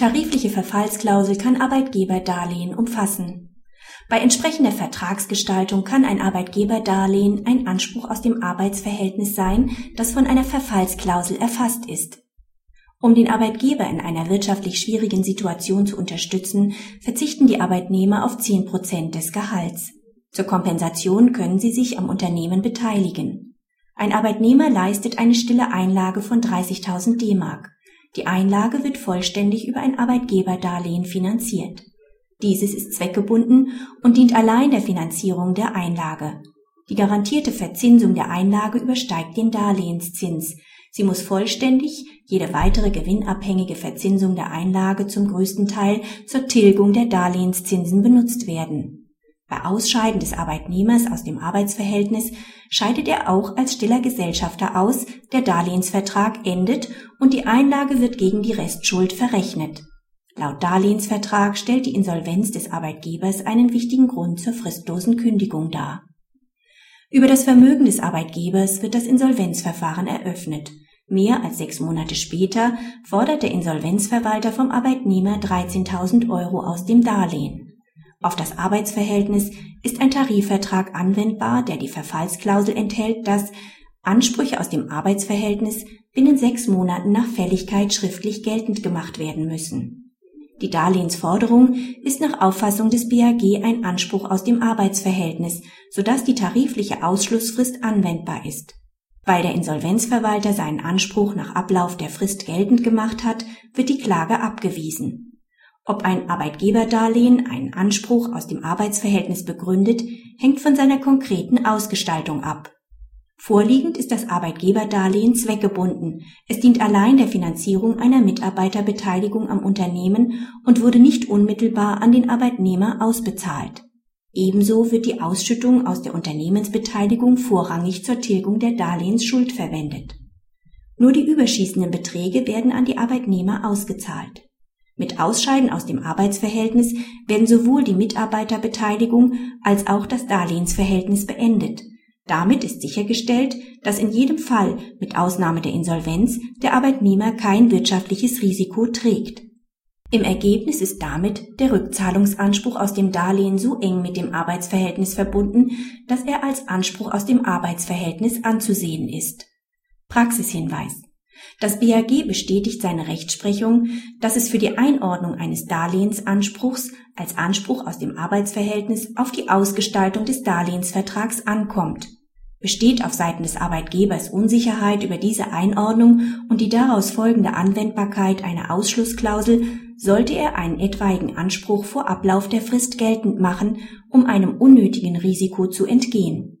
Tarifliche Verfallsklausel kann Arbeitgeberdarlehen umfassen. Bei entsprechender Vertragsgestaltung kann ein Arbeitgeberdarlehen ein Anspruch aus dem Arbeitsverhältnis sein, das von einer Verfallsklausel erfasst ist. Um den Arbeitgeber in einer wirtschaftlich schwierigen Situation zu unterstützen, verzichten die Arbeitnehmer auf 10 Prozent des Gehalts. Zur Kompensation können sie sich am Unternehmen beteiligen. Ein Arbeitnehmer leistet eine stille Einlage von 30.000 D-Mark. Die Einlage wird vollständig über ein Arbeitgeberdarlehen finanziert. Dieses ist zweckgebunden und dient allein der Finanzierung der Einlage. Die garantierte Verzinsung der Einlage übersteigt den Darlehenszins. Sie muss vollständig, jede weitere gewinnabhängige Verzinsung der Einlage zum größten Teil zur Tilgung der Darlehenszinsen benutzt werden. Bei Ausscheiden des Arbeitnehmers aus dem Arbeitsverhältnis scheidet er auch als stiller Gesellschafter aus, der Darlehensvertrag endet und die Einlage wird gegen die Restschuld verrechnet. Laut Darlehensvertrag stellt die Insolvenz des Arbeitgebers einen wichtigen Grund zur fristlosen Kündigung dar. Über das Vermögen des Arbeitgebers wird das Insolvenzverfahren eröffnet. Mehr als sechs Monate später fordert der Insolvenzverwalter vom Arbeitnehmer 13.000 Euro aus dem Darlehen. Auf das Arbeitsverhältnis ist ein Tarifvertrag anwendbar, der die Verfallsklausel enthält, dass Ansprüche aus dem Arbeitsverhältnis binnen sechs Monaten nach Fälligkeit schriftlich geltend gemacht werden müssen. Die Darlehensforderung ist nach Auffassung des BAG ein Anspruch aus dem Arbeitsverhältnis, sodass die tarifliche Ausschlussfrist anwendbar ist. Weil der Insolvenzverwalter seinen Anspruch nach Ablauf der Frist geltend gemacht hat, wird die Klage abgewiesen. Ob ein Arbeitgeberdarlehen einen Anspruch aus dem Arbeitsverhältnis begründet, hängt von seiner konkreten Ausgestaltung ab. Vorliegend ist das Arbeitgeberdarlehen zweckgebunden. Es dient allein der Finanzierung einer Mitarbeiterbeteiligung am Unternehmen und wurde nicht unmittelbar an den Arbeitnehmer ausbezahlt. Ebenso wird die Ausschüttung aus der Unternehmensbeteiligung vorrangig zur Tilgung der Darlehensschuld verwendet. Nur die überschießenden Beträge werden an die Arbeitnehmer ausgezahlt. Mit Ausscheiden aus dem Arbeitsverhältnis werden sowohl die Mitarbeiterbeteiligung als auch das Darlehensverhältnis beendet. Damit ist sichergestellt, dass in jedem Fall, mit Ausnahme der Insolvenz, der Arbeitnehmer kein wirtschaftliches Risiko trägt. Im Ergebnis ist damit der Rückzahlungsanspruch aus dem Darlehen so eng mit dem Arbeitsverhältnis verbunden, dass er als Anspruch aus dem Arbeitsverhältnis anzusehen ist. Praxishinweis das BAG bestätigt seine Rechtsprechung, dass es für die Einordnung eines Darlehensanspruchs als Anspruch aus dem Arbeitsverhältnis auf die Ausgestaltung des Darlehensvertrags ankommt. Besteht auf Seiten des Arbeitgebers Unsicherheit über diese Einordnung und die daraus folgende Anwendbarkeit einer Ausschlussklausel, sollte er einen etwaigen Anspruch vor Ablauf der Frist geltend machen, um einem unnötigen Risiko zu entgehen